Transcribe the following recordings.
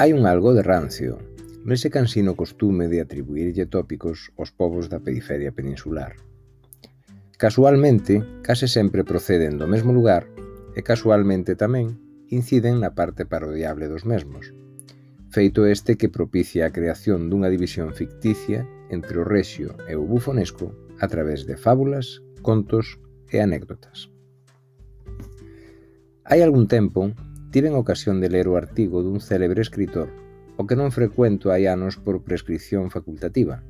Hai un algo de rancio nese cansino costume de atribuirlle tópicos aos povos da periferia peninsular. Casualmente, case sempre proceden do mesmo lugar e casualmente tamén inciden na parte parodiable dos mesmos. Feito este que propicia a creación dunha división ficticia entre o rexio e o bufonesco a través de fábulas, contos e anécdotas. Hai algún tempo, tiven ocasión de ler o artigo dun célebre escritor, o que non frecuento hai anos por prescripción facultativa.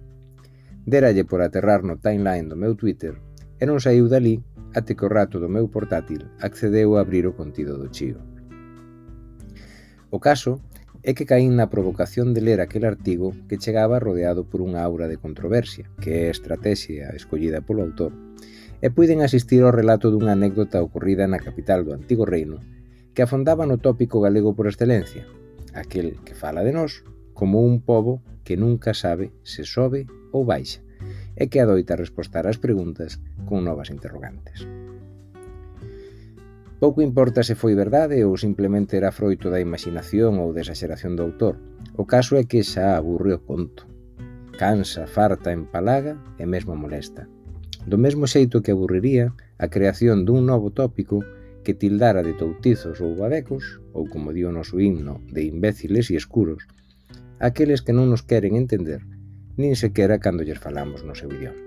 Deralle por aterrar no timeline do meu Twitter e non saiu dali até que o rato do meu portátil accedeu a abrir o contido do chío. O caso é que caín na provocación de ler aquel artigo que chegaba rodeado por unha aura de controversia, que é a estrategia escollida polo autor, e puiden asistir ao relato dunha anécdota ocorrida na capital do antigo reino que afondaban o tópico galego por excelencia, aquel que fala de nós como un pobo que nunca sabe se sobe ou baixa e que adoita respostar ás preguntas con novas interrogantes. Pouco importa se foi verdade ou simplemente era froito da imaginación ou da exageración do autor. O caso é que xa aburre o conto. Cansa, farta, empalaga e mesmo molesta. Do mesmo xeito que aburriría a creación dun novo tópico que tildara de toutizos ou babecos, ou como di o noso himno, de imbéciles e escuros, aqueles que non nos queren entender, nin sequera cando lles falamos no seu idioma.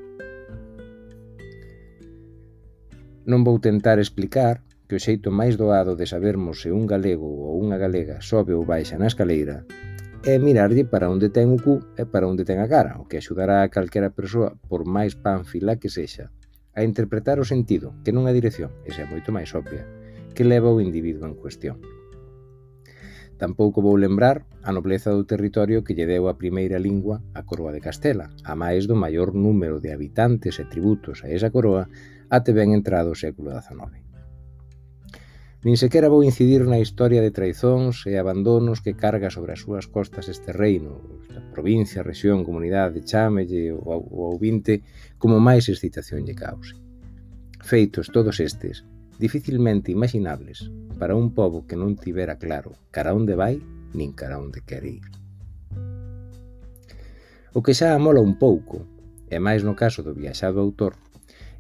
Non vou tentar explicar que o xeito máis doado de sabermos se un galego ou unha galega sobe ou baixa na escaleira é mirarlle para onde ten o cu e para onde ten a cara, o que axudará a calquera persoa, por máis pánfila que sexa, a interpretar o sentido, que non a dirección, e xa moito máis obvia, que leva o individuo en cuestión. Tampouco vou lembrar a nobleza do territorio que lle deu a primeira lingua a coroa de Castela, a máis do maior número de habitantes e tributos a esa coroa até ben entrado o século XIX. Nin sequera vou incidir na historia de traizóns e abandonos que carga sobre as súas costas este reino, esta provincia, rexión, comunidade, chámelle ou ouvinte, como máis excitación lle cause. Feitos todos estes, dificilmente imaginables para un pobo que non tivera claro cara onde vai nin cara onde quer ir. O que xa amola un pouco, e máis no caso do viaxado autor,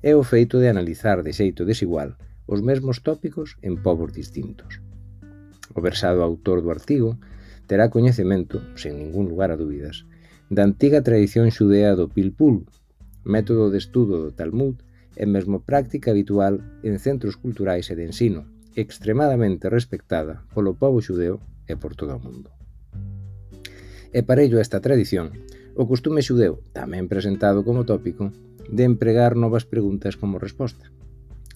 é o feito de analizar de xeito desigual os mesmos tópicos en povos distintos. O versado autor do artigo terá coñecemento, sen ningún lugar a dúbidas, da antiga tradición xudea do Pilpul, método de estudo do Talmud e mesmo práctica habitual en centros culturais e de ensino, extremadamente respectada polo povo xudeo e por todo o mundo. E parello a esta tradición, o costume xudeo, tamén presentado como tópico, de empregar novas preguntas como resposta.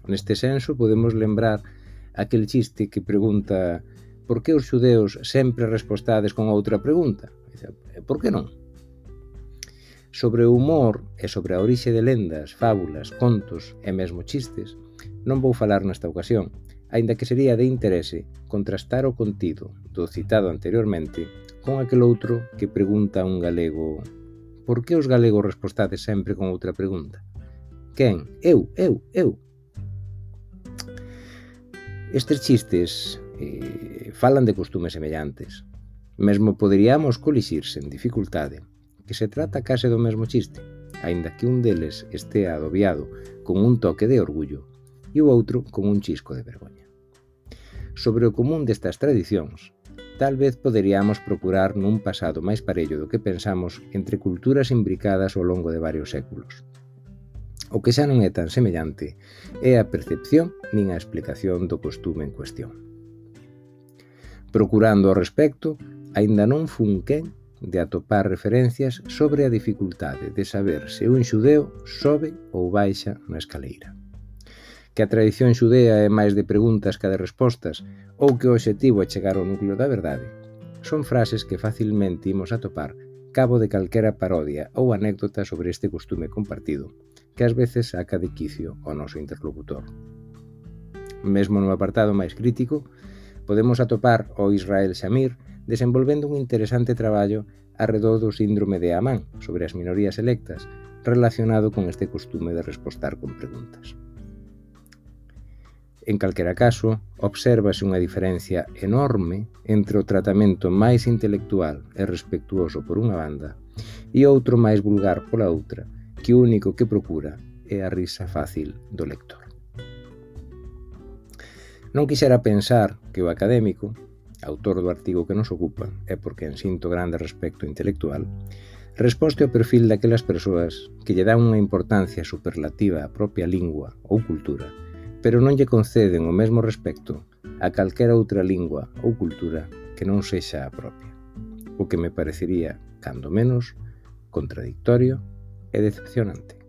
Neste senso, podemos lembrar aquel chiste que pregunta por que os xudeos sempre respostades con outra pregunta? Eh, por que non? Sobre o humor e sobre a orixe de lendas, fábulas, contos e mesmo chistes, non vou falar nesta ocasión, aínda que sería de interese contrastar o contido do citado anteriormente con aquel outro que pregunta a un galego por que os galegos respostades sempre con outra pregunta? Quen? Eu, eu, eu. Estes chistes eh, falan de costumes semellantes. Mesmo poderíamos colixirse en dificultade que se trata case do mesmo chiste, aínda que un deles estea adobiado con un toque de orgullo e o outro con un chisco de vergoña. Sobre o común destas tradicións, tal vez poderíamos procurar nun pasado máis parello do que pensamos entre culturas imbricadas ao longo de varios séculos. O que xa non é tan semellante é a percepción nin a explicación do costume en cuestión. Procurando ao respecto, aínda non fun quen de atopar referencias sobre a dificultade de saber se un xudeo sobe ou baixa na escaleira. Que a tradición xudea é máis de preguntas que de respostas ou que o objetivo é chegar ao núcleo da verdade, son frases que facilmente imos atopar cabo de calquera parodia ou anécdota sobre este costume compartido que ás veces saca de quicio ao noso interlocutor. Mesmo no apartado máis crítico, podemos atopar o Israel Shamir desenvolvendo un interesante traballo arredor do síndrome de Amán sobre as minorías electas relacionado con este costume de respostar con preguntas. En calquera caso, obsérvase unha diferencia enorme entre o tratamento máis intelectual e respectuoso por unha banda e outro máis vulgar pola outra, que o único que procura é a risa fácil do lector. Non quixera pensar que o académico, autor do artigo que nos ocupa, é porque en sinto grande respecto intelectual, resposte ao perfil daquelas persoas que lle dan unha importancia superlativa á propia lingua ou cultura, pero non lle conceden o mesmo respecto a calquera outra lingua ou cultura que non sexa a propia, o que me parecería, cando menos, contradictorio es decepcionante.